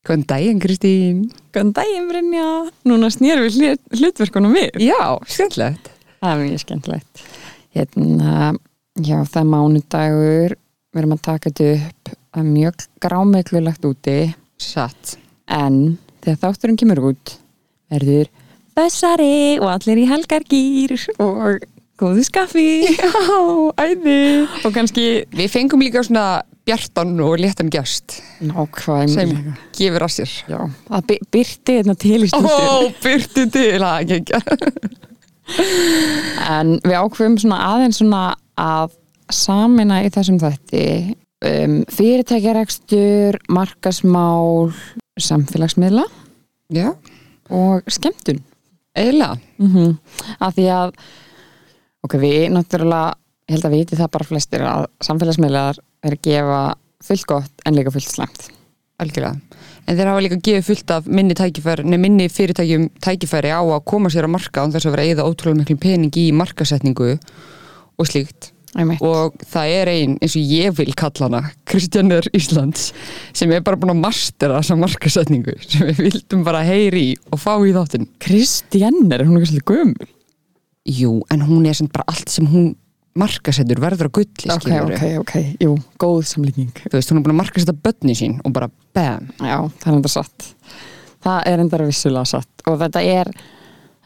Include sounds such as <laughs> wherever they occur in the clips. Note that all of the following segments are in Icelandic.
Góðan daginn Kristín. Góðan daginn Brynja. Núna snýrum við hlut, hlutverkunum við. Já, skemmtilegt. Það er mjög skemmtilegt. Hérna, já það er mánudagur. Við erum að taka þetta upp. Það er mjög grámeiklulegt úti. Satt. En þegar þátturinn kemur út verður Bessari og allir í helgargýr og góðu skaffi Já, æði. Og kannski Við fengum líka svona bjartan og léttan gæst sem nákvæmlega gefur að sér. Já, það by- byrti hérna til Ó, byrtu til að gengja En við ákveðum svona aðeins svona að samina í þessum þætti um, fyrirtækjarekstur, markasmál, samfélagsmiðla Já, og skemmtun. eiginlega Mm Að því að, ok, við náttúrulega, held að viti það bara flestir að samfélagsmiðlar er að gefa fullt gott en líka fullt slæmt. Algjörlega En þeir hafa líka gefið fullt af minni minni fyrirtækjum tækifæri á að koma sér á marka án þess að vera eða ótrúlega miklu pening í markasetningu og slíkt Æmi. og það er ein, eins og ég vil kalla hana Kristjanur Íslands sem er bara búin að mastera þessa markasetningu sem við vildum bara heyri og fá í þáttinn Kristjanner, hún er kannski gömul. Jú, en hún er sem bara allt sem hún markasettur verður að gulli Ok, ok, ok, jú, góð samlíking. Þú veist, hún er búin að markasetta börni sín og bara bam Já, það er enda satt. Það er enda vissulega satt og þetta er,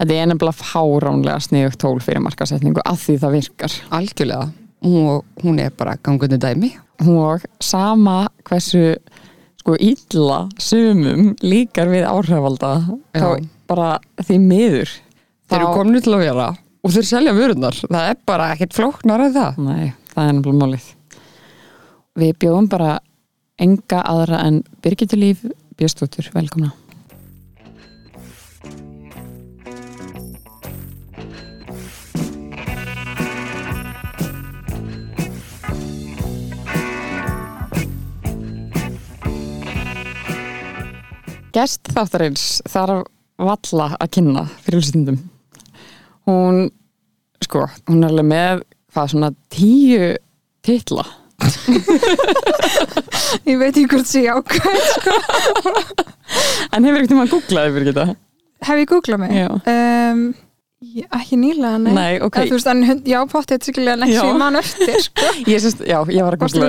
þetta er nefnilega fáránlega sniðugt tól fyrir markasetningu af því það virkar. algjörlega og hún er bara gangundi dæmi Og sama hversu sko illa sumum líkar við áhrifalda Já. þá bara því miður. Þeir eru komin til að vera og þeir selja vörunar. Það er bara ekkert flóknar að það. Nei, það er nefnilega málið. Við bjóðum bara enga aðra en Birgitur Líf Björstóttur, velkomna. Gest þáttarins þarf valla að kynna fyrir hlustundum. Hún, sko, hún er alveg með hvað svona tíu titla. <laughs> Ég veit ekki hvort sé ákvæð En hefur ekkert um að googlaði fyrir geta? Hef ég googlað mig? Um, ég- ekki nýlega, nei Nei, ok. Eða, Þú veist, en já, sikkert en ekki Já. sem ég man eftir sko. <laughs> Ég sést, já, ég var að googla?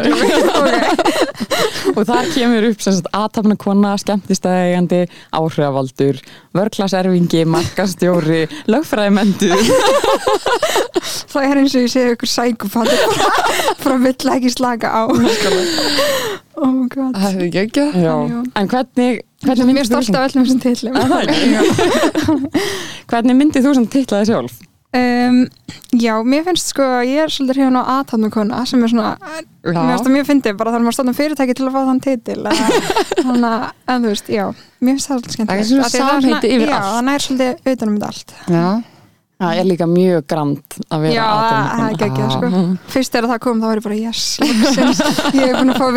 Ok. <laughs> og þar kemur upp sem sagt aðtapna kona, skemmtistæðigandi, áhrifavaldur, vörklaserfingi, markastjóri, <laughs> lögfræðimendur. Það er eins og ég sé ykkur sækupatur frá vill ekki slaka á Oh my god Það hefði ekki ekki. Já. Já. En hvernig, hvernig Mér stolt af öllum þessum Að það ekki? Hvernig myndið þú sem titlaði sjálf? um, Já, mér finnst sko að ég er svolítið hrifun á aðtáttnum sem er svona, mér finnst það mjög fyndið bara maður að stofna fyrirtæki til að fá þann titil. <laughs> Þannig að, en þú veist, já mér finnst það svolítið skemmt Það er svona samheiti yfir Já, allt. það nær svolítið utanum þetta allt. Já. Það er líka mjög grand að vera Já, það það er ekki sko. Fyrst þegar það kom þá var ég bara yes, ég hef búin að fá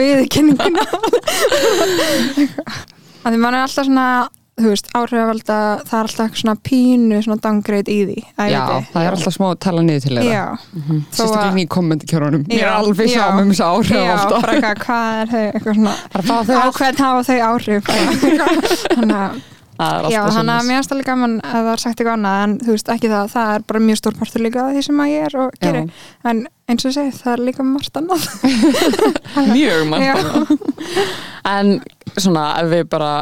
<laughs> viðkynninguna Því mann er alltaf svona þú veist, áhrifavalda það er alltaf eitthvað svona pínu svona downgrade í því að Já, viti. það er alltaf smá að tala niður til þeirra. Já, þó að- Sérstaklega í kommentikjörunum. Mér er alveg já. saman um þess að áhrif Já, bara eitthvað, hvað er þau eitthvað svona, Bara fá þau á allt. hvern hafa þau áhrif <laughs> þannig að Já, þannig að mér finnst alveg gaman að það er sagt eitthvað annað en þú veist ekki það, það er bara mjög stór partur líka af því sem að ég er og Já. gerir en eins og ég segi, það er líka margt annað <laughs> Mjög Já. margt En svona, ef við bara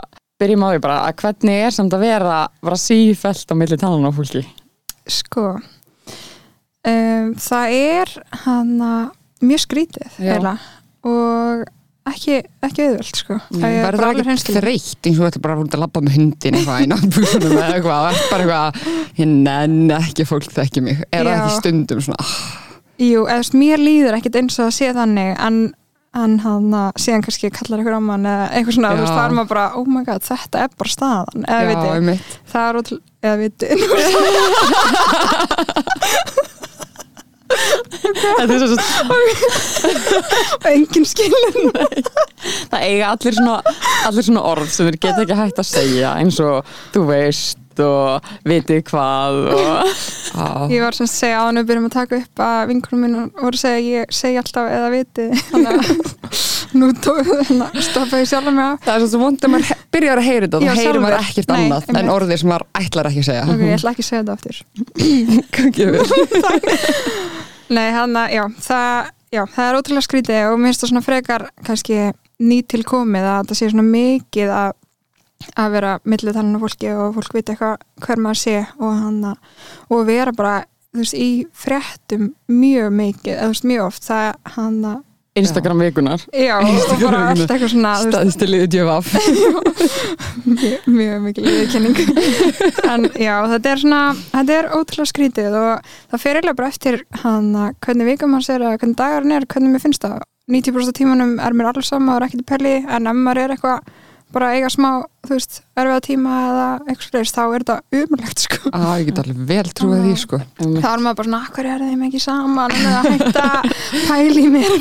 byrjum á því bara að hvernig er samt að vera bara sífælt á milli talan á fólki Sko um, það er hana mjög skrítið Já. og ekki, ekki auðvöld sko. Það er Verður það ekki hreinskilið. þreytt eins og þetta bara að labba með hundin eitthvað í náttbúsunum eða eitthvað. Bara eitthvað, ég nenn ekki að fólk þekki mig. Er það ekki stundum svona, ah, Jú, eða mér líður ekkit eins og að sé þannig en, en hann síðan kannski kallar eitthvað á mann eða eitthvað svona, veist, það er maður bara oh my god, þetta er bara staðan eða viti, það er ótrúlega eða viti, <laughs> Þetta er svo engin skilin það eiga allir svona, allir svona orð sem þeir geta ekki hægt að segja eins og þú veist og vitið hvað og Já, Ég var sem að segja á hann við byrjum að taka upp að vinkunum minn voru að segja ég segi alltaf eða viti þannig að <laughs> nú hérna, stoppa ég sjálf mig af. Það er svo vond að maður byrjar að heyra þetta og heyrir maður ekkert Nei, annað en orðið sem maður ætlar ekki að segja. Ok, ég ætla ekki að segja þetta aftur. <laughs> <laughs> Nei, hann að, já, það, já, það er ótrúlega skrítið og mér finnst það svona frekar kannski nýtilkomið að það sé svona mikið að, að vera millið talinu fólki og fólk veit eitthvað hver maður sé og hann að, og vera bara, veist, í fréttum mjög mikið, eða mjög oft það hann að, Instagram vikunar já, og bara allt eitthvað svona, þú veist, Staðistu liðið djöf af. <laughs> Mjög, mjög mikil viðkynning en já, þetta er svona þetta er ótrúlega skrítið og það fer eiginlega bara eftir hann að hvernig vika mann sér að hvernig dagar hann er, hvernig mér finnst það. 90% af tímanum er mér alls sama og er ekkert pelli en ef maður er eitthvað bara eiga smá, þú veist, erfiða tíma eða eitthvað slegist, þá er þetta umurlegt sko. Á, ég get alveg vel trúið því sko þá er maður bara svona, hvað er þeim ekki saman hægt að <laughs> pæli í mér.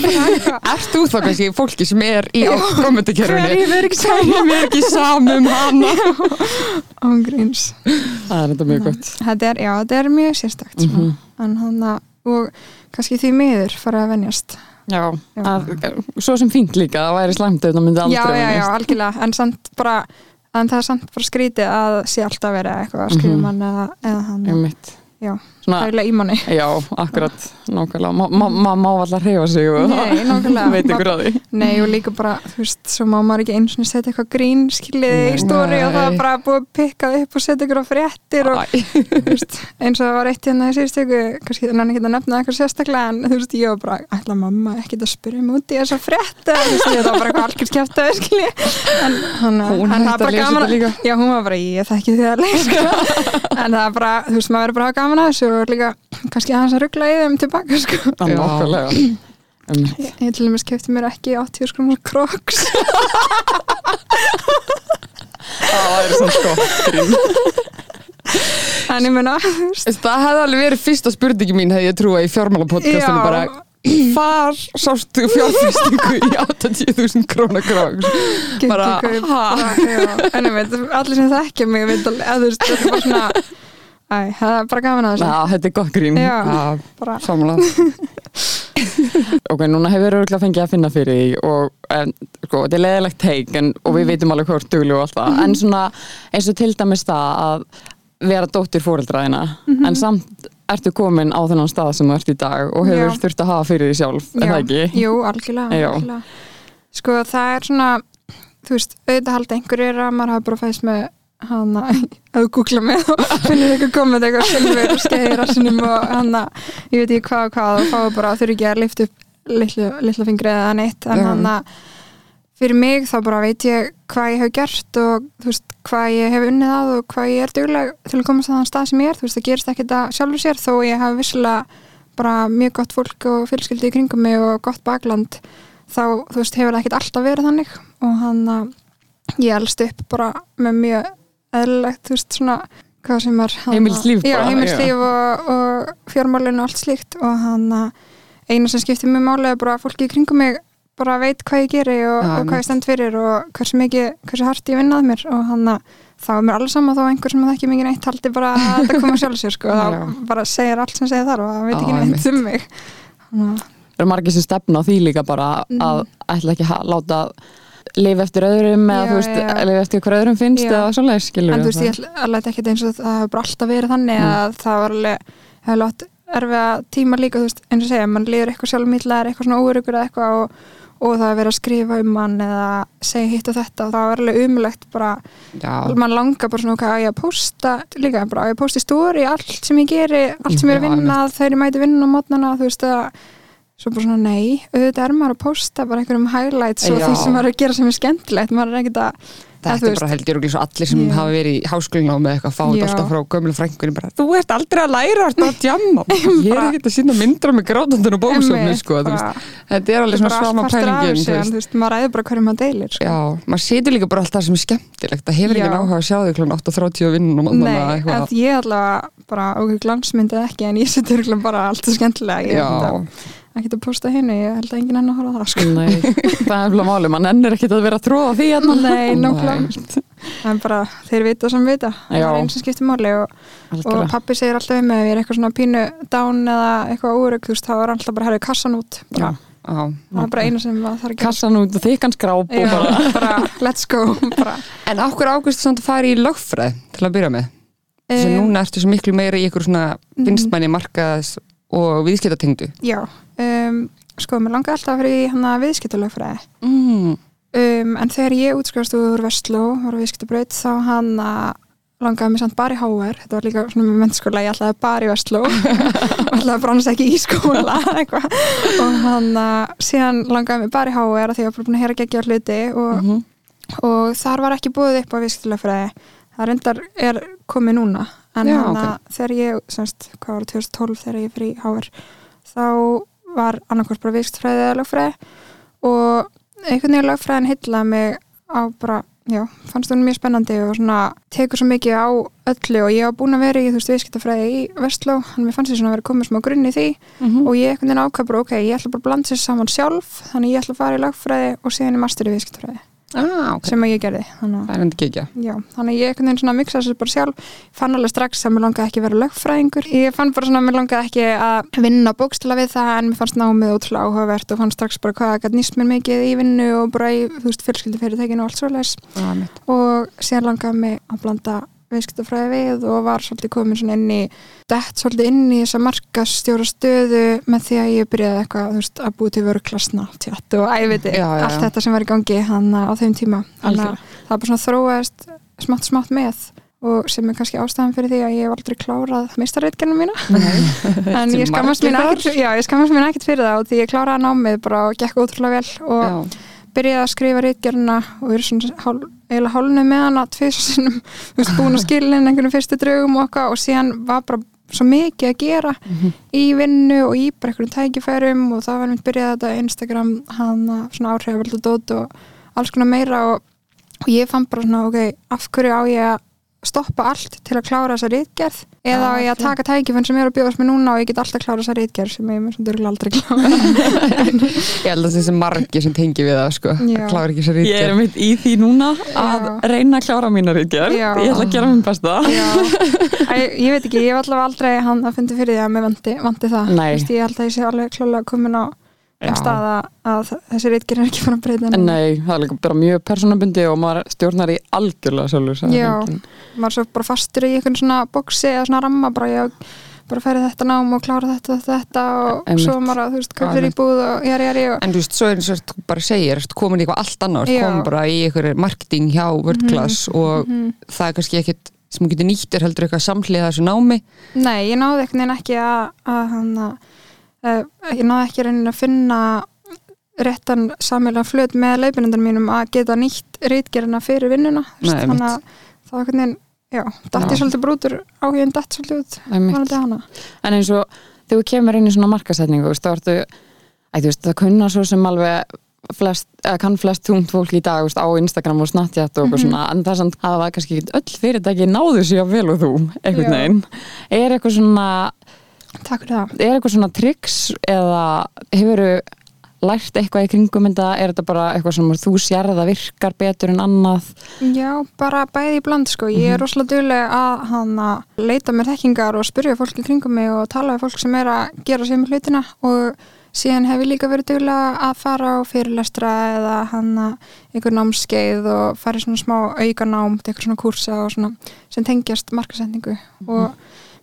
Ert þú þá kannski fólki sem er í Já. kommentarkerfinni? Hverjum er ekki saman? Hverjum er ekki samum hana? ángríns Það er þetta mjög gott þetta er, já, þetta er mjög sérstakt mm Mhm. en hann að, og kannski því miður fara að venjast Já, að, svo sem fínt líka það væri slæmt ef það myndi aldrei já, já, já, algjörlega, en samt bara en það er samt bara skrítið að sé alltaf verið eitthvað að skrifa Mhm. mann eða, eða hann. Já, hægilega í manni. Já, akkurat nákvæmlega, maður ma ma má alltaf hreyfa sig og Nei, nákvæmlega. <laughs> veit ykkur á því. Nei, og líka bara, þú veist, svo má maður ekki einu sinni setja eitthvað grín skilið í stóri og það er bara búið að pikka upp og setja ykkur á fréttir og <laughs> veist, eins og það var eitt hérna í síðustöku, kannski þannig að nefna eitthvað sérstaklega en þú veist, ég var bara, ætla mamma ekki að spyrja mig út í þessa frétta það var bara eitthvað algjör skjæfta skilji, en, hann, það að var bara, <laughs> að það að gaman að þessu og líka, kannski aðeins að ruggla í þeim tilbaka, sko Það er Einmitt. ég, ég til dæmis kefti mér ekki 80 skrónar kroks Það er svona meina, þú veist Það hefði alveg verið fyrsta spurningi mín hefði ég trúa í fjármálapodcastinu Já. bara Hvar sástu fjárfestingu í 80.000 krónar króks? Kynntu Bara, kaup, ha? bara, já. en ég veit, allir sem þekkja mig veit alveg, að þú veist, þetta er bara svona æ, það er bara gaman að þessu Já, þetta er gott grín Já. Já, bara, samanlega <laughs> Ok, núna hefur örgulega fengið að finna fyrir því og en, sko, þetta er leðilegt teik en, og Mhm. við veitum alveg hvort duglu og allt það en svona eins og til dæmis það að vera dóttir fóreldraðina Mhm. en samt ertu komin á þennan stað sem þú ert í dag og hefur Já. þurft að hafa fyrir því sjálf, er það ekki? Jú, algjörlega, Já. algjörlega Sko, það er svona þú veist, auðvitað halda einhverjir að maður hafa bara fæst með hana, að þú googla með og finnir eitthvað komið eitthvað silfur og skeið í rassinum og hana, ég veit ekki hvað og hvað og fáið bara, þurfi ekki að lifta upp litlu, litlu fingri eða neitt. En Já. hana, fyrir mig þá bara veit ég hvað ég hef gert og þú veist, hvað ég hef unnið að og hvað ég er dugleg til að komast að þann stað sem ég er, þú veist, það gerist ekki þetta sjálfur sér þó ég hafi vissulega bara mjög gott fólk og fjölskyldi í kringum mig og gott bakland þá, þú veist, hefur það ekkert alltaf verið þannig. Og hann að ég elst upp bara með mjög eðlilegt, þú veist, svona hvað sem er að- heimilislíf og, og fjármálinu og allt slíkt. Og hann að eina sem skiptir mig máli er bara að fólki í kringum mig bara veit hvað ég geri og, Já, og hvað ég stend fyrir og hversu mikið, hversu hart ég vinnað mér. Og hann að þá er mér alls sama þó einhver sem það ekki mikið neitt haldi bara að þetta koma sjálf sér sko, Já. þá bara segir allt sem segir þar og það veit ekki neitt um mig. Að- Það eru margir sem stefna á því líka bara að Mhm. ætla ekki að láta lifa eftir öðrum eða Já, þú veist, já. lifa eftir hvað öðrum finnst eða skilur en þú veist, ég alveg ekkert eins og það hefur bara alltaf verið þannig Mm. að það var alveg hefur látt erfiða tíma líka, þú veist, eins og segja mann líður eitthvað sjálf mýtla, er eitthvað svona óurugur eða eitthvað og, og það er verið að skrifa um mann eða segja hitt og þetta og það var alveg umulegt bara, mann langar bara svona hvað á ég að posta, líka bara ég að posta í stóri allt sem ég geri, allt sem ég er að vinna þegar ég mæti vinna á mótnana, þú veist að svo bara svona nei, auðvitað er maður að posta bara einhverjum highlights og Já. því sem maður er að gera sem er skemmtilegt, maður er ekkert að þetta er bara held ég svo allir sem hafa verið í háskólinu á með eitthvað fáið alltaf frá gömlu frængunni bara Þú ert aldrei að læra þetta að djamma <laughs> Ég er ekkert að sína myndra með grátandun og bóksöfni sko. Þetta er alveg er svona allt af pælingin maður ræður bara hverju maður deilir sko. Já, maður setur líka bara alltaf sem er skemmtilegt það hefur ekki Já. áhuga að sjá þig kl. 8.30 og vinnun og eitthvað ég allavega bara okkur glansmyndið ekki en ég setur bara allt það skemmtilega Já, held að ekki posta henni, ég held að enginn enn að horfa á það sko. Nei, <laughs> það er alveg máli, mann ennir ekkit að vera að tróða því hérna. Nei, Nei. nákvæmlega en bara þeir vita sem vita það Já. er einn sem skiptir máli og, og pappi segir alltaf um mig ef ég er eitthvað svona pínu down eða eitthvað úrug, þú veist, þá er alltaf bara herrið kassan út bara, Já, það er bara eina sem maður þarf að gera kassan út og þykkan skráp og Já, bara <laughs> bara let's go bara. En ákveður águst samt að fara í lögfræð til að byrja með? Þess að Um, núna ertu svo miklu meira í ykkur svona vinstmanni markaðs og viðskiptatengdu. Já, um, sko, mér langaði alltaf að fyrir í hana viðskiptalögfræði Mm. um, en þegar ég útskrifast úr Vestló var á viðskiptabraut þá hann langaði mér samt bara í HR þetta var líka svona með mennskóla, ég ætlaði bara í Vestló <laughs> að bráns ekki í skóla <laughs> og hann síðan langaði mér bara í HR af því að ég var búin að heyra geggja hluti og, Mhm. og þar var ekki búið upp á viðskiptalögfræði það reyndar er komið núna en Já, hann ok. þegar ég, semst, hvað var það, 2012 þegar ég fyrir HR þá var annarkvært bara viðskiptafræði eða lögfræði og einhvern veginn lögfræðin hyllaði mig á bara, já, fannst hún mjög spennandi og svona tekur svo mikið á öllu og ég var búin að vera í, þú veist, viðskiptafræði í Vestló, hann mér fannst því svona að vera komið smá grunn í því Mhm. og ég einhvern veginn ákvað bara, ok, ég ætla bara að blanda sér saman sjálf þannig ég ætla að fara í lögfræði og síðan í master í viðskiptafræði Ah, ok. sem ég gerði, þannig að ég einhvern veginn svona miksa þessu bara sjálf. Fann alveg strax að mér langaði ekki að vera lögfræðingur. Ég fann bara svona að mér langaði ekki að vinna bókstila við það en mér fannst námið ótrúlega áhugavert og fann strax bara hvað gæti nýst mér mikið í vinnu og bara í, þú veist, fjölskyldufyrirtækinu og allt svoleiðis. Ah, mitt. og síðan langaði mig að blanda viðskiptafræði við og var svolítið komin svona inn í dett svolítið inn í þessa markastjóra stöðu með því að ég byrjaði eitthvað veist, að búið til vöruklasna tjátt og já, allt þetta sem var í gangi hann á þeim tíma. Þannig að það var bara svona þróaðist smátt smátt með og sem er kannski ástæðan fyrir því að ég hef aldrei klárað meistarreitgerðinu mína. <laughs> En ég skammast mín ekkert fyrir það og því ég kláraði námið bara og gekk ótrúlega vel og Já. byrjaði að skrifa reitgerðina og er svona hál, eiginlega hálnu með hana tviðsinnum, <laughs> þú veist, búin að skilin einhvern fyrstu draugum okkar og síðan var bara svo mikið að gera í vinnu og í bara einhverjum tækifærum og það var mynd byrjaði þetta Instagram hana svona dót og alls konar meira og, og ég fann bara svona, ok, af hverju á ég að stoppa allt til að klára þessa reitgerð eða á ég að taka tækifæn sem er að bjóðast mér núna og ég get alltaf klára þessa reitgerð sem ég mér svona dörgulega aldrei klára <laughs> Ég held að þessi margi sem tengi við það, sko. Það klára ekki sér Ég er mitt í því núna að Já. reyna að klára mína Já. Ég ætla að gera minn besta Já, Æ, ég veit ekki, ég hef allavega aldrei hann að fundi fyrir því að mér vandi, vandi það. Vist, ég held að ég sé alveg klálega komin á Já. einn stað að, að þessi reitgerð er ekki fann að breyta En nei, það er líka bara mjög persónabundi og maður stjórnar í algjörlega sjálfur Já. enginn. maður er svo bara fastur í einhvern svona boksi eða svona ramma bara ég bara færi þetta nám og klára þetta, þetta, þetta og Einmitt. svo maður að þú veist, köpir í búð og jari, jari og En þú veist, svo er og þú bara segir, komin í eitthvað allt ertu komin bara í eitthvað marketing hjá WordClass og Mhm. það er kannski ekkit sem getur nýtt er heldur eitthvað samhliða þessu námi. Nei, ég náði einhvern ég náði ekki reynin að finna réttan samilega flut með leipinundar mínum að geta nýtt reitgerina fyrir vinnuna. Nei, þannig að það var veginn já, dætti svolítið brútur áhugin dætt svolítið út En eins og þegar þú kemur inn í svona veist, þá ertu, æ, þú veist, það kunna svo sem alveg flest, eða kann flest tungt fólk í dag veist, á Instagram og Snapchat og eitthvað svona en það samt það kannski öll fyrirtæki náðu sér vel og þú, einhvern Já. veginn. Er eitthvað svona Takk fyrir það. Er eitthvað svona triks eða hefur lært eitthvað í kringum þetta, er þetta bara eitthvað sem þú sér að það virkar betur en annað? Já, bara bæði í bland sko. Ég Mhm. er rosalega dugleg að hann að leita mér þekkingar og spyrja fólki kringum mig og tala við fólk sem er að gera sér með hlutina. Og síðan hef ég líka verið duglega að fara á fyrirlestra eða hann að einhver námskeið og fara í svona smá aukanám til eitthvað svona kursa og svona sem tengjast markasendingu og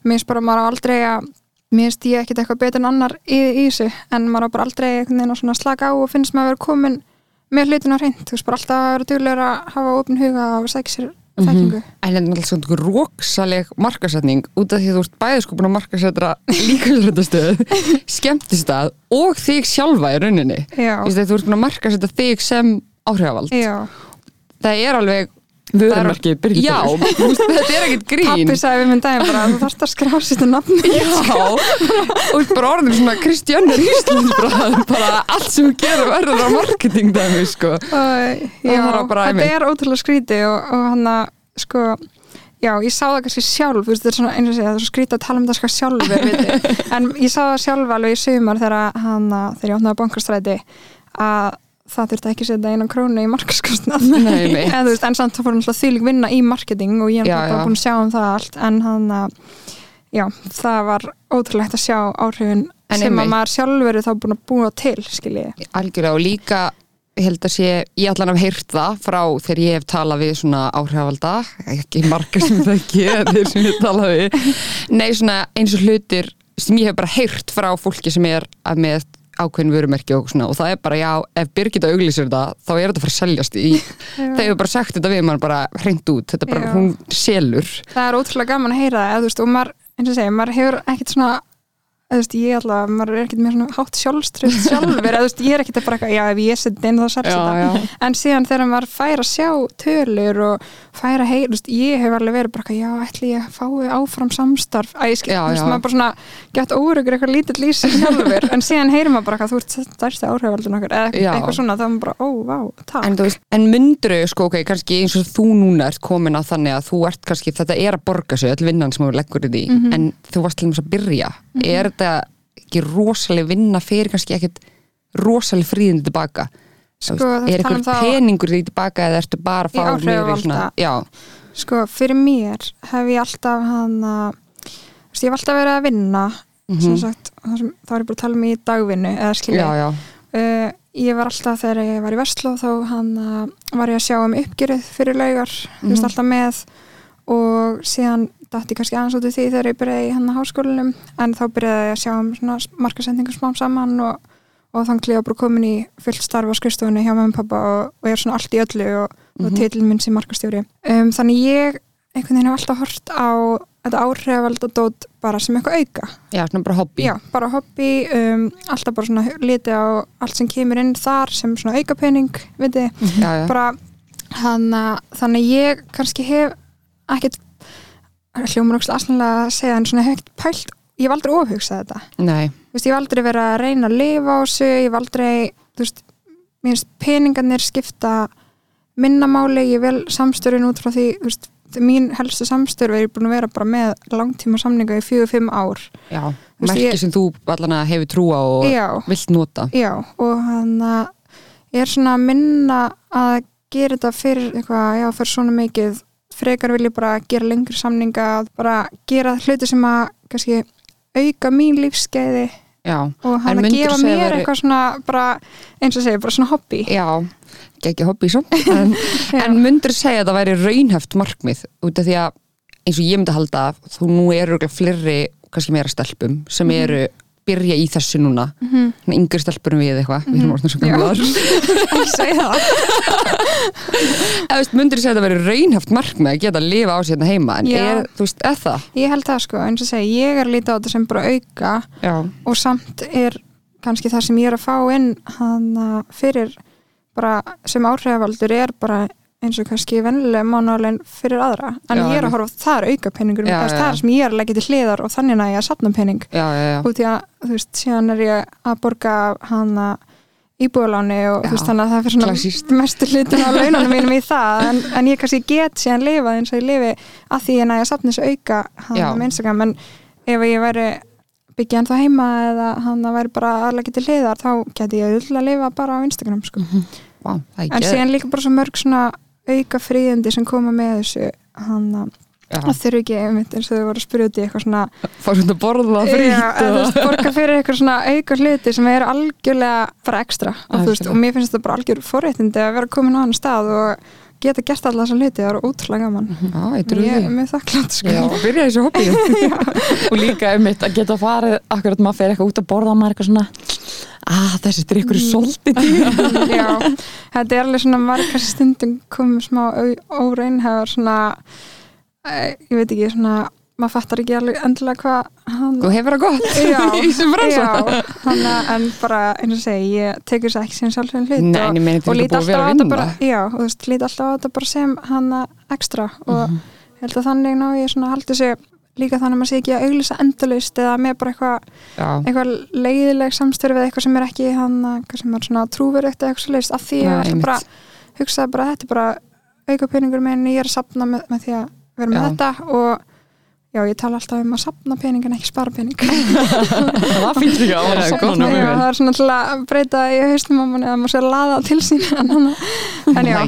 mér finnst bara að maður aldrei að mér ég ekkit eitthvað betur en annar í, í þessu en maður á bara aldrei slaka á og finnst maður að vera komin með hlutin á hreint, þú veist bara alltaf að vera duglegur að hafa opin huga og sækja sér þekkingu. En þetta er alltaf svona róksaleg markasetning út af því að þú ert bæði sko búin að markasetra líkasrættastöð, <laughs> skemmtistað og þig sjálfa í rauninni. Þú ert markasetja þig sem áhrifavald. já. Það er alveg, vörumarki, byrjum já, þú veist, þetta er ekkert grín. pappi sagði við minn daginn bara þú þarfst að skrá sér nafni Já, og bara orðin svona Kristjánur Íslands bara, bara allt sem þú gerir verður á marketing dæmi, sko. og, já, er bara þetta er ótrúlega skríti og, og hann að sko Já, ég sá það kannski sjálf, þú veist, þetta er svona eins og segja, það er svo skrítið að tala um það sko sjálfur, <laughs> en ég sá það sjálf alveg í sumar þegar hann, þegar ég opnaði bankastræti að það þurfti ekki að setja eina krónu í markaskostnað <laughs> en, en samt þá fór náttúrulega þýling vinna í marketing og ég Já, bara búin að sjá um það allt. En hann að já, það var ótrúlegt að sjá áhrifin En sem að maður sjálfur er þá búin að búa til skilji, algjörlega og líka ég held að sé, ég allan hef heyrt það frá þegar ég hef talað við svona áhrifalda ekki margar sem það ekki þeir sem ég talað við. Nei svona eins og hlutir sem ég hef bara heyrt frá fólki sem er að með ákveðin vörumerki og svona og það er bara já, ef Birgitta auglýsir þetta þá er þetta að fara að seljast í <laughs> þegar við bara sagt þetta við mann bara hreint út þetta bara, Já. hún selur það er ótrúlega gaman að heyra það, eða, þú veist, og maður, eins og segja, maður hefur ekkert svona veist, ég alltaf, maður er ekkert með svona hátt sjálfströð <laughs> sjálfur, veist, ég er ekkert bara eitthvað, já, ef ég seti inn þá selst þetta. En síðan þegar maður fær að sjá tölur og fær að heyra, ég hef alveg verið bara, eitthvað, já, ætli ég fái áfram samstarf, að ég skil, maður bara svona gett órugur eitthvað lítill í sig sjálfur. <laughs> En síðan heyrir maður bara, eitthvað, þú ert stærsti áhrifaldun okkur, eða Já. eitthvað svona, þá er maður bara, ó, vá, takk. En, veist, en myndru, sko, ok, kannski eins og þú núna ert komin að þannig að þú ert kannski, þetta er að borga sig, þetta ekki rosaleg vinna fyrir kannski ekkit rosaleg fríðindi tilbaka? Sko, er tala um peningur því tilbaka eða ertu bara að fá já, Sko, fyrir mér hef ég alltaf veist, ég hef alltaf verið að vinna, sem sagt, það sem, þá er ég bara að tala um í dagvinnu, eða skilja. Já, já, Uh, ég var alltaf þegar ég var í Vestló þá hann uh, var ég að sjá um uppgjörið fyrir laugar, veist, Mhm. alltaf með og síðan dætti kannski aðeins út í því þegar ég byrjaði í hann að háskólanum en þá byrjaði ég að sjá um markasendingar smám saman og, og þannig að ég var bara komin í fullt starf á skrifstofunni hjá mömmu og pappa og, og ég er svona allt í öllu og, og Mhm. titil minn sem markastjóri um, þannig ég einhvern veginn hef alltaf hort á þetta áhrifald og dót bara sem eitthvað auka já, svona bara hobby. Já, bara hobby, um, alltaf bara svona liti á allt sem kemur inn þar sem svona aukapening, veit þið, já, já. bara þannig ég kannski hef ekkert hljómar okkur aðsannlega að segja en svona ekkert pælt, ég hef aldrei ofhugsað þetta. Nei, veist, ég hef aldrei verið að reyna að lifa á þessu, ég hef aldrei þú veist, mér finnst peningarnir skipta minnamáli, ég vel samstörun út frá því, þú veist mín helstu samstörf er búin að vera bara með langtíma samninga í fjögur, fimm ár. Já, veist, merki ég- sem þú allan að hefur trú á og Já, vilt nota. Já, og hann að ég er svona að minna að gera þetta fyrir eitthvað, já, fyrir svona mikið frekar vil ég bara gera lengri samninga bara gera hluti sem að kannski auka mín lífskeiði Já, og hann að gefa mér væri- eitthvað svona bara, eins og segja, bara svona hobby Já, ekki hobby svo <laughs> en, en myndur segja að það væri raunhæft markmið út af því að eins og ég myndi halda að þú nú eru fleiri kannski meira stelpum sem Mhm. eru byrja í þessu núna. Mm -hmm. yngri stelpurum við eitthvað. Við erum orðin svo Mhm. Gamlar. <laughs> Ekki segja það. <laughs> Veist, myndur segja að það væri raunhæft markmið að geta að lifa á sér hérna heima? En Já. er, þú veist, eða það? Ég held það sko, eins og segja, ég er líta á þetta sem bara auka Já, og samt er kannski það sem ég er að fá inn hann að fyrir bara sem áhrifavaldur er bara eins og kannski vennilega mánulegin fyrir aðra. En Já, ég er að horfa á þar auka peningur Já, það er sem ég er að leggja til hliðar og þannig að ég að sapna pening. Já, já, já. út í að, þú veist, síðan er ég að borga hann að íbúðaláni og Já, þú veist þannig að það fyrir svona mestu hlutin á launanum <laughs> mínum í það. En, en ég kannski get síðan lifað eins og ég lifi að því en að ég sapna þessu auka hann Já. á Instagram. En ef ég væri byggja ennþá heima eða hann að væri bara aðlega til hliðar þá geti ég öll að lifa bara á Instagram sko. Vá, það er en síðan líka bara svo mörg svona auka fríðindi sem koma með þessu hann að það þurfi ekki einmitt eins og þau voru að spyrja út í eitthvað svona Fá svona borða Já, frýtt eða þú veist, borga fyrir eitthvað svona auka hluti sem er algjörlega bara ekstra og, veist, og mér finnst þetta bara algjör forréttindi að vera komin á hann stað og geta gert alla þessa hluti, það er ótrúlega gaman. Já, ég trúi ég er því. með þakklátt sko. Já, byrja þessu hobby. <laughs> Og líka um mitt að geta farið akkurat maður fer eitthvað út að borða og maður eitthvað svona að þessi drikkur er svolítið dýr. <laughs> Já, þetta er alveg svona margar stundum komið smá óreinhefar svona ég veit ekki, svona maður fattar ekki alveg endilega hvað hann Þú hefur það gott? Já, <laughs> í þessum hann en bara eins og segi, ég tekur þess ekki sem sjálfsvegin hlut Nei, og, meina og þetta lít búið að alltaf á að þetta bara já, og þú veist, lít alltaf á þetta bara sem hann ekstra og Mhm. ég held að þannig ná ég svona haldi sig líka þannig að maður sé ekki að auglýsa endalaust eða með bara eitthvað Já, eitthvað leiðileg samstörf eða eitthvað sem er ekki hann eitthvað sem er svona trúverögt eða eitthvað leiðist af því Nei, einmitt. bara hugsa bara þetta er bara auka peningur minn ég er að sapna með, með því að vera með Já. þetta og já, ég tala alltaf um að sapna pening en ekki spara pening. <laughs> Það finnst ekki að gott svona Já, það er svona til að breyta í haustum á manni að maður sé að laða til sín. En, <laughs> en já,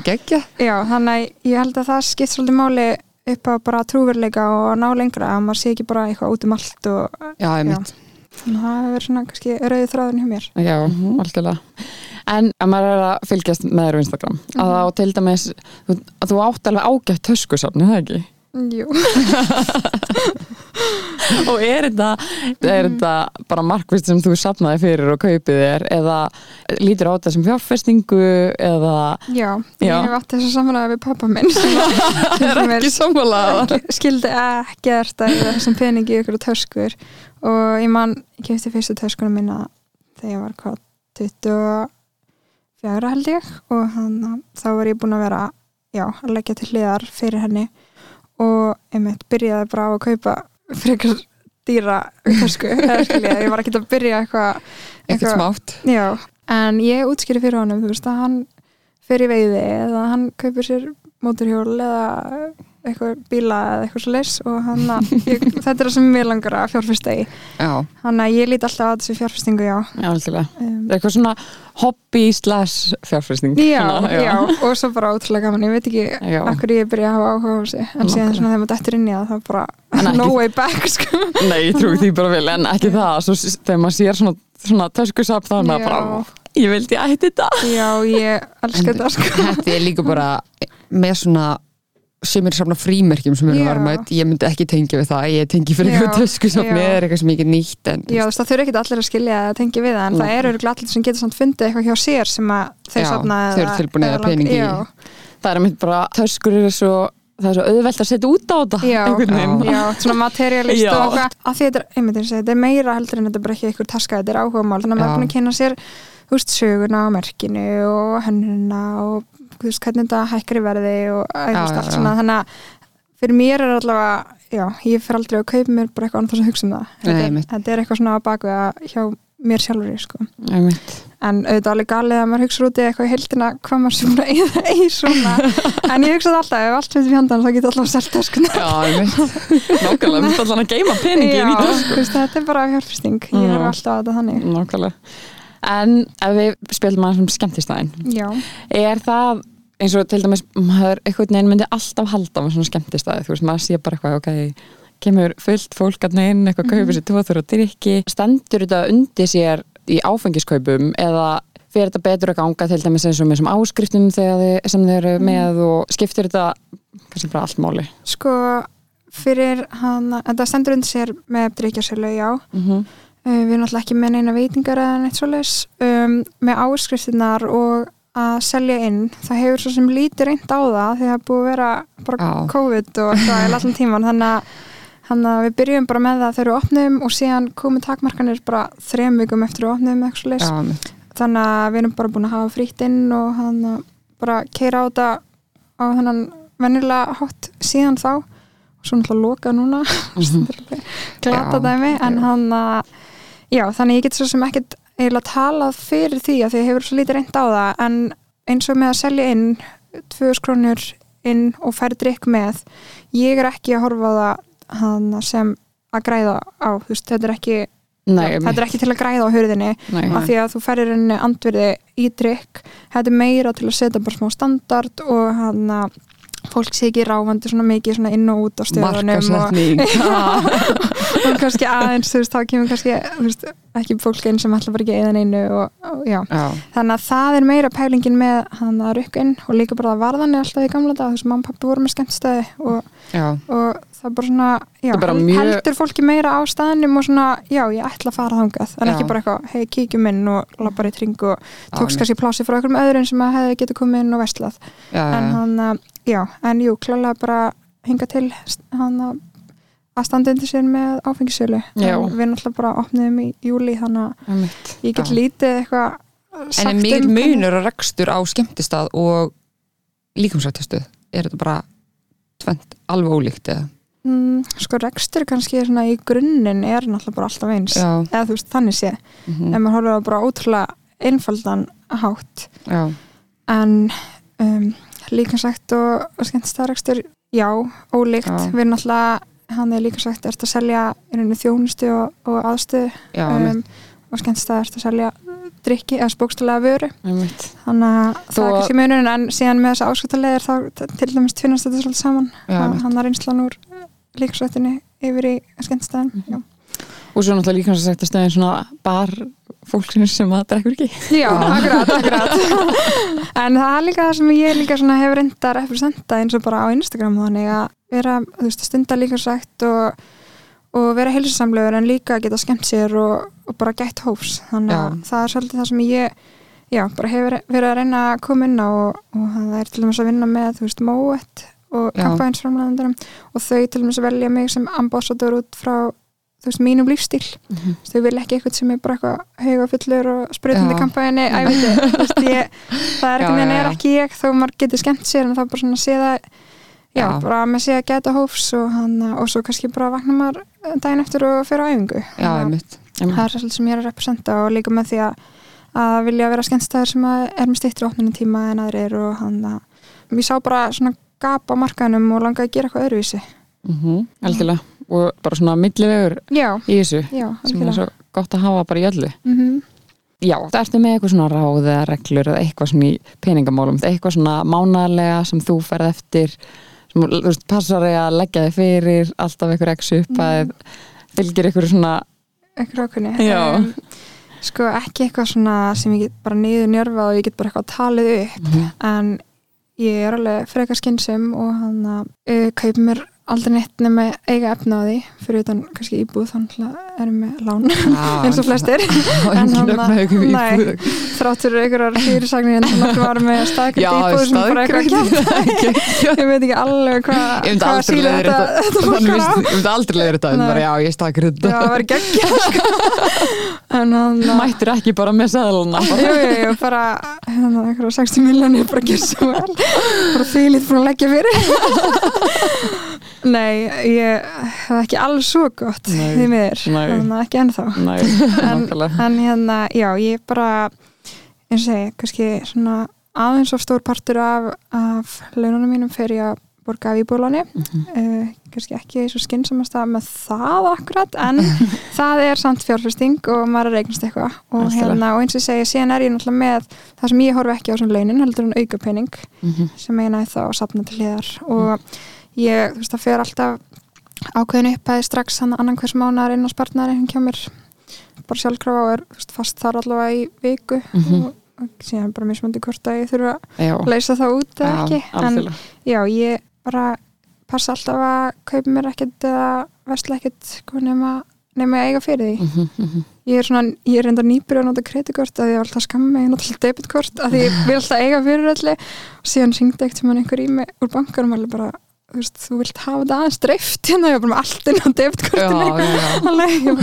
já, þannig að ég held að það skipt svolítið máli upp á bara trúveruleika og ná lengra að maður sé ekki bara eitthvað út um allt og já, þannig að það hefur svona kannski rauðið þráðin hjá mér. Já, Mhm. algjörlega. En að maður er að fylgjast með þér á Instagram að þá til dæmis þú- að þú átt alveg ágætt töskusafni, það ekki? Jú, <laughs> Og er þetta, er þetta bara markvist sem þú safnaði fyrir og kaupið þér eða lítur á þetta sem fjárfestingu eða já, Já. ég hef átt þess að samfélaga við pappa minn sem að- <laughs> dæmis sammálaða ekki- skildi ekkert að þessum peningi í ykkur töskur. Og ég man, ég kefti fyrstu töskunum mína þegar ég var hvað 24 held ég. Og hann, þá var ég búin að vera já, að leggja til hliðar fyrir henni og einmitt byrjaði bara á að kaupa frekar dýra tösku <laughs> eða skilja, ég var ekki að byrja eitthvað ekkert smátt. Já, en ég útskýri fyrir honum, þú veist, að hann fer í veiði eða hann kaupir sér móturhjól eða eitthvað bíla eða eitthvað svo leys og hann að, <laughs> ég, þetta er það sem mér langar að já, Hann að ég lít alltaf á þessu fjárfestingu, já. Já, Um, Það er eitthvað svona hobby slash fjárfesting já, Svona, já, og svo bara ótrúlega gaman, ég veit ekki Já. akkur ég byrja að hafa áhuga á þessu, en síðan þegar maður dættur inn í það, þá bara En ekki- no way back, <laughs> sko. Nei, ég trúi því bara vel, en ekki það svo, þegar maður sér svona, svona töskusafn þá er maður Já. bara, ég vildi að hætti þetta Já, ég elska þetta, sko. þetta er líka bara með svona sem er safna frímerkjum sem eru varmætt ég myndi ekki tengja við það, ég tengi fyrir eitthvað töskusafni já. eða eitthvað sem ég get nýtt en Já, þú veist, það þurfi ekki allir að skilja að tengja við það en það eru örugglega allir sem getur samt fundið eitthvað hjá sér sem að þeir Já, safna þeir eru að lang- peningi í. Já, Það er mitt bara, töskur eru svo það er svo auðvelt að setja út á þetta Já. já, svona materialist Já. og eitthvað. Að því þetta er, einmitt eins og þetta er meira heldur en þetta er bara ekki eitthvað taska, þetta er áhugamál. Þannig að maður er búin að kynna sér þú veist, söguna á merkinu og hönnuna og þú veist, hvernig þetta hækkar í verði og já, allt svona, þannig að fyrir mér er allavega, já, ég fer aldrei að kaupa mér bara eitthvað annað þess að hugsa um það. Nei, þetta, er, þetta er eitthvað svona á baku hjá mér sjálfur, sko. En auðvitað alveg galið að maður hugsa út í eitthvað í heildina hvað maður að eyða í svona. <laughs> En ég hugsaði alltaf, ef allt fyrir fjandan þá getur alltaf selt það sko. Já. Nákvæmlega, við ætlum að geima peningi Já, þú veist, þetta er bara fjárfesting. Ég Já. er alltaf að þetta þannig. Nákvæmlega. En ef við spilum aðeins um skemmtistæðin er það eins og til dæmis maður eitthvað neginn myndi alltaf halda með svona skemmtistæði, þú veist, maður sé bara eitthvað ok, kemur fullt fólk að neginn eitthvað Mhm. kaupir sér tóþur og drikki stendur þetta undir sér í áfengiskaupum eða fyrir þetta betur að ganga til dæmis eins og með áskriftum þið, sem þið eru Mhm. með og skiptir þetta kannski bara allt máli sko fyrir hann, þetta stendur undir sér með drikjarsölu, já mm -hmm. uh, við erum alltaf ekki með neina veitingar eða neitt svoleiðis um, með áskriftinnar og að selja inn það hefur svo sem lítið reynd á það því það er búið að vera bara Já. COVID og eitthvað í allan tíman þannig að, þannig að við byrjum bara með það þegar við opnum og síðan komum takmarkanir bara þrem vikum eftir við opnum eitthvað já, einmitt. þannig að við erum bara búin að hafa frítt inn og hann að bara keira á þetta á þennan venjulega hátt síðan þá. Og svo náttúrulega loka núna <laughs> <laughs> glata Já, dæmi en hann að já þannig ég get svo sem ekkert eiginlega talað fyrir því að því hefur svo lítið reynd á það. En eins og með að selja inn 2000 krónur inn og færi drikk með ég er ekki að horfa það sem að græða á veist, þetta er ekki Nei, Já, þetta er ekki til að græða á hurðinni Nei. af því að þú ferir henni andverði í drikk þetta er meira til að setja bara smá standard og hann að fólk sé ekki ráfandi svona mikið svona inn og út á stöðunum og, <laughs> og kannski aðeins þú veist, þá kemur kannski þú veist, ekki fólk inn sem ætla bara ekki eðan einu og, og já, já, þannig að það er meira pælingin með hann að rukka inn og líka bara að varðan er alltaf í gamla dag, þú veist, mamma og pappi voru með skemmtstæði og, og það er bara svona já, er bara mjög- heldur fólki meira á staðinum og svona, já, ég ætla að fara þangað en ekki bara eitthvað, hei, kíkjum inn og lappar í tring og tókst kannski plási frá einhverjum öðrum sem að hefði getið komið inn og vestlað en hann, að- já, en jú, klálega bara hinga til hann að að standa undir sér með en við náttúrulega bara opniðum í júli þannig að ég get lítið eitthvað en er mikil um munur og rekstur á skemmtistað og líkamsrættistuð er þetta bara tvent alveg ólíkt eða? Mm, sko rekstur kannski er svona í grunninn er náttúrulega bara alltaf eins. Já, eða þú veist þannig sé. Mhm, ef maður horfir á bara ótrúlega einfaldan hátt. Já, en um, líka sagt og, skemmtistæðarekstur já, ólíkt, Já. við alltaf hann er líka sagt, að selja þjónustu og, og aðstöðu? Um, og skemmtistæðar ertu að selja drikki eða spókstulega vöru. Þannig að það Þó er að- kannski munurinn en síðan með þessa áskatalegir þá til dæmis tvinnast þetta svolítið saman. Já, Að einmitt. hann er einslan úr líksvættinni yfir í skemmtstæðan Mhm. Og svo náttúrulega líka sagt að stöðin svona bar fólksins sem það drekkur ekki Já, akkurat, akkurat <laughs> En það er líka það sem ég líka svona hefur reynda að representa eins og bara á Instagram þannig að vera, þú veist, stunda líka sagt og, og vera heilsusamlegur en líka geta skemmt sér og, og bara gætt hófs þannig að Já. það er svolítið það sem ég já, bara hefur verið að reyna að koma inn á og, og það er til dæmis að vinna með þú veist, Moet og Já. kampænsframlæðandarum og þau til dæmis velja mig sem ambassador út frá þú veist, mínum lífstíl Mhm. þau vil ekki eitthvað sem er bara eitthvað hauga fullur og sprutandi kampæni ég, <laughs> það er einhvern veginn já, er ekki ég þó maður getur skemmt sér en það er bara svona að sé það já, Já. bara að maður sé að geta hófs og, hann, og svo kannski bara vakna maður daginn eftir og fyrir á æfingu. Já, að einmitt það er svolítið sem ég er að representa og líka með því að, að vilja vera skemmtstæður sem er með stýttri opninu tíma en aðrir og hann að ég sá bara svona gap á markanum og langaði að gera eitthvað öðruvísi. Mm algjörlega og bara svona millivegur í þessu já, sem er svo gott að hafa bara í öllu. Mm Já, það ertu með eitthvað svona ráð eða reglur eða eitthvað svona í peningamálum eitthvað svona mánalega sem þú ferð eftir sem þú veist, passar þig að leggja þig fyrir alltaf eitthvað x upp að fylgir eitthvað svona eitthvað ákveðni. Já. sko ekki eitthvað svona sem ég get bara niður njörfað og ég get bara eitthvað talið upp. En ég er alveg frekar skynsum og hann að uh, kaup mér aldrei neitt nema eiga efna á því fyrir utan kannski íbúð þannig að erum með lán <laughs> eins og flestir. <laughs> En nei. búið þráttur einhverjar fyrirsagnir en það var með Já, staðgjöld íbúð sem bara eitthvað <laughs> ég veit ekki alveg hvað leiðir þetta Þannig myndi- ég myndi aldrei leiðir þetta en bara já, ég þetta. það var hann mættir ekki bara með seðluna Jú, jú, jú, bara hérna, einhverja 60 miljónir bara ekki svo vel. Bara fylgit búin að leggja fyrir Nei, ég er ekki alveg svo gott því miður, þannig að ekki ennþá. Nei, <laughs> en, en hérna, já, ég bara eins og segi, kannski svona aðeins of stór partur af, af laununum mínum fer ég að borga af íbúláni Mhm. uh, kannski ekki svo skynnsamast að með það akkurat en <laughs> það er samt fjárfesting og maður er eignast eitthvað. Og, hérna, og eins og segi, síðan er ég náttúrulega með það sem ég horfi ekki á sem launin heldur en auka pening Mhm. sem ég næði þá að sapna til hliðar. Og ég, þú veist, það fer alltaf ákveðin upphæði strax hann annan hvers mánar inn á spartnaðar hjá mér bara sjálfkrafa og er veist, fast þar allavega í viku. Mhm. og, og síðan bara mismöndi hvort að ég þurfa að leysa það út eða ekki. En algjörlega. já, ég bara passa alltaf að kaupa mér ekkert eða versla ekkert sko, nema, nema að eiga fyrir því. Mhm, mhm. ég er svona, ég er enda nýbyrja að nota kreditkort að ég var alltaf skamma, ég nota alltaf debitkort að ég vil alltaf eiga fyrir öllu. Og síðan syngdi ekkert sem hann einhver í mig úr bankarum alveg bara, þú veist, þú vilt hafa þetta aðeins dreift hérna, ég var bara með allt inn á Já, debitkortinu. Já, já.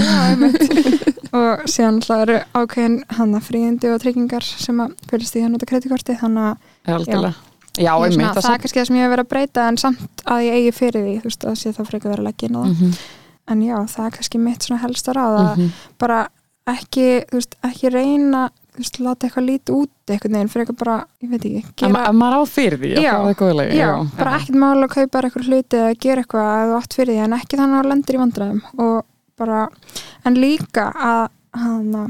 <laughs> Já, og síðan alltaf eru ákveðin hann að fríðindi og tryggingar sem að fylgst í að nota kreditkorti þannig að Algjörlega. Já, ég svona, það er kannski það sem ég hef verið að breyta en samt að ég eigi fyrir því þú veist, að sé það frekar vera að leggja inn á það. Mhm, en já, það er kannski mitt svona helsta ráð að mhm. bara ekki, þú veist, ekki reyna láta eitthvað lítið út einhvern veginn frekar bara, ég veit ekki gera, ef maður á fyrir því að Já, er góðlega já, bara ekkert mála að kaupa eitthvað hluti eða gera eitthvað að þú átt fyrir því en ekki þannig að lendir í vandræðum. Og bara, en líka að hana,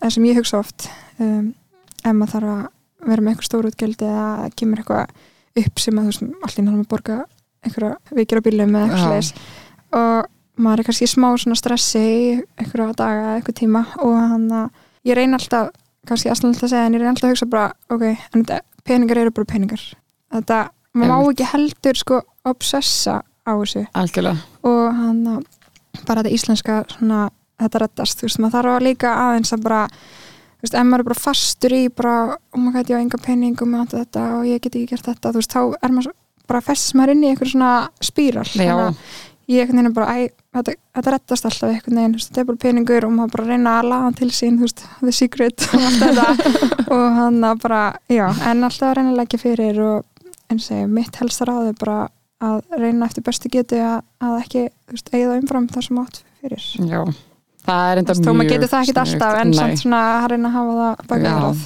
það sem ég hugsa oft um, ef maður þarf að vera með eitthvað stór útgjaldi eða kemur eitthvað upp sem að þú veist, allir náttúrulega borga einhverja vikir á bílum eða eitthvað Já. sliðis og maður er kannski smá stressi einhverja daga eitthvað tíma. Og hann að ég reyna alltaf kannski aðstæðan að segja en ég reyna alltaf að hugsa bara ok, en þetta, peningar eru bara peningar. Þetta, maður má ekki heldur sko obsessa á þessu. Algjörlega. Og hann að bara þetta íslenska svona, þetta reddast, þú veist, maður þarf að líka aðeins að bara, þú veist, ef maður er bara fastur í bara, oh my god, ég á enga pening og maður þetta og ég get ekki gert þetta þú veist, þá er maður bara fest maður inn í einhver svona spíral, Já, ég einhvern veginn er bara, æ, þetta, þetta reddast alltaf einhvern veginn, þú veist, þetta er bara peningur og maður bara reyna að laga hann til sín, þú veist, the secret og allt þetta <laughs> og hann að bara, já, en alltaf að reyna að leggja fyrir og eins og mitt helsta ráð er bara að reyna eftir bestu getu að, að ekki, þú veist, eigða umfram það sem átt fyrir. já Það er enda mjög maður getur það sniðugt. alltaf en samt svona að reyna að hafa það baka Já. það.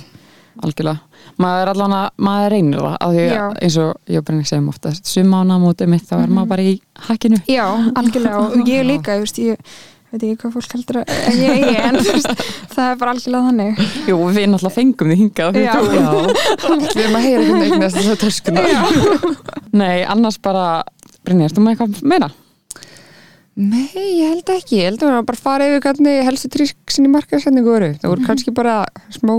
algjörlega maður er allan að, maður reynir það af því að eins og ég bara segjum ofta sum ánamótið mitt þá er Mhm. maður bara í hakkinu. Já, algjörlega <laughs> og ég líka, þú veist, ég veit ekki hvað fólk heldur að að ég eigi en veist, það er bara algjörlega þannig. Jú, við náttúrulega fengum þið hingað Já. þú- Já, <laughs> við erum að heyra hvernig eignast þessar töskuna. <laughs> Nei, annars bara Brynjar, þú með eitthvað meira? Nei, ég held ekki, ég held að við erum bara að fara yfir hvernig helstu tríksin í markaðsendingu voru það voru kannski bara smá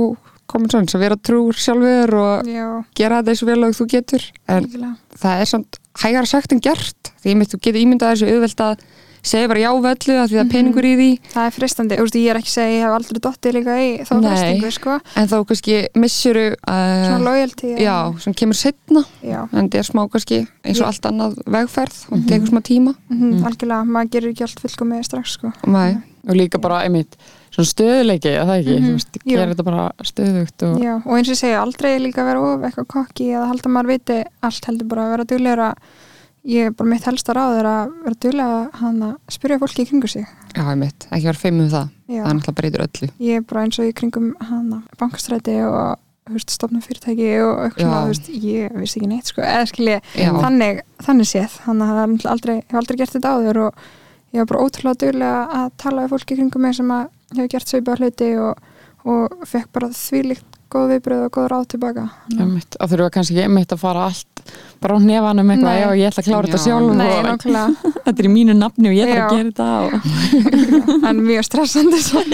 common sense að vera trúr sjálfur og já, gera þetta eins og vel og þú getur. En algjörlega það er samt hægara sagt en gert. Því mitt þú getur ímyndað þessu auðvelt að segja bara já við öllu að því það er peningur í því. Það er fristandi, þú veist, ég er ekki að segja ég hef aldrei dottið líka í þá fristingu sko, en þá kannski missuru svona uh, loyalty já, sem kemur setna já. en það er smá kannski eins og Ég- allt annað vegferð og það tekur smá tíma. Mm. algjörlega, maður gerir ekki allt fullkomið strax sko. Og líka bara, einmitt, svona stöðuleiki, að það ekki, veist, Jú. gera þetta bara stöðugt og Já, og eins og segja, aldrei líka vera of eitthvað kokki eða halda maður viti allt heldur bara að vera duglegur að ég er bara mitt helsta ráð er að vera hann að spyrja fólki í kringu sig. Já, ég mitt, ekki vera feim um það. Já, það er náttúrulega breytir öllu. Ég er bara eins og í kringum hann að bankastræti og stofna fyrirtæki og eitthvað, ég vissi ekki neitt sko, Já. þannig þannig séð, þannig að aldrei ég hef aldrei gert þetta áður og ég var bara ótrúlega duglega að tala við fólki kringum mig sem að hefur gert svipað hluti og, og fekk bara þvílíkt góð viðbröð og góð ráð tilbaka Þannig að- einmitt, að þurfa kannski ekki einmitt að fara allt bara á nefanum eitthvað, já, ég ætla að klára þetta Já. sjálf Nei, og <laughs> þetta er í mínu nafni og ég ætla að Já. gera þetta og <laughs> en mjög stressandi svo. <laughs>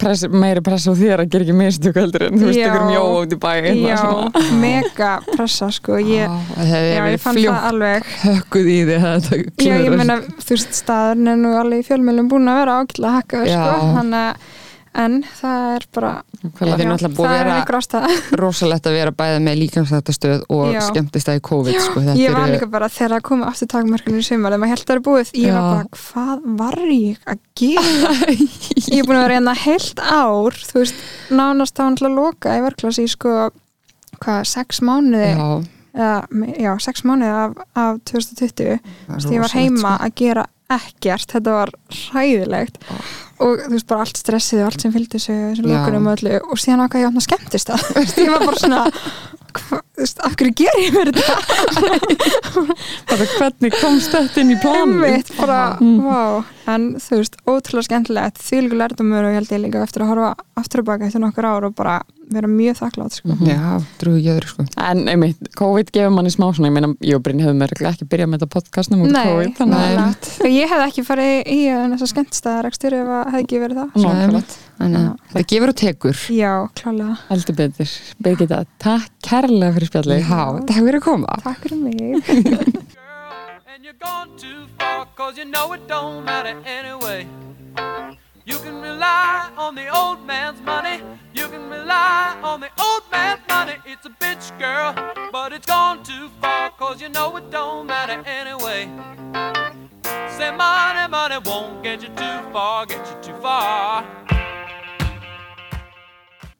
press, meiri press á þér að gera ekki mistök heldur en þú veist, ykkur mjóa út í bæ eitthvað já, mega pressa sko. Ég, það hefði já, ég fann það alveg. hökkuð í því að þetta já, ég meina, þú veist, staðurinn er nú alveg í fjölmjölum búin að vera ákveðlega hakkaður sko, þannig að en það er bara að það er einhver ástæða <laughs> rosalegt að vera bæða með líkamsættastöð og Já. skemmtistæði COVID sko. Ég var líka bara þegar það komið aftur takmörkunum í sumar þegar maður held að það er búið ég var Já. bara, hvað var ég að gera ég er búin að vera reyna heilt ár þú veist, nánast þá hann til að loka í verklasi í sko, hvað, sex mánuði já, eða, já, sex mánuði af, af 2020 það er Þú veist, ég var heima sko. að gera ekkert þetta var hræðilegt og þú veist bara allt stressið og allt sem fylgdi lokunum og öllu. Og síðan ákvað ég opna skemmtist það <laughs> ég var bara svona hva, þú veist, af hverju ger ég mér þetta? <laughs> Bara hvernig komst þetta inn í planum bara, Mm. vá. En þú veist, ótrúlega skemmtilegt. Því líka lærdomur og ég held ég líka eftir að horfa aftur og baka eftir nokkur ár og bara vera mjög þakklátt sko. já, trúi ekki öðru sko. En einmitt, COVID gefur manni smá svona, ég meina, ég og Brynn hefum mér ekki byrjað með þetta podcastnum út af Nei, COVID, að og ég hef ekki farið í þessa skemmtistæðarekstur ef að hefði ekki verið það Nákvæmlega. Þannig að það gefur og tekur já, klálega, heldur betur. Birgitta, takk kærlega fyrir spjallið. já, takk fyrir að koma takk fyrir mig <laughs> You can rely on the old man's money, you can rely on the old man's money. It's a bitch, girl, but it's gone too far, cause you know it don't matter anyway. Say money, money won't get you too far, get you too far.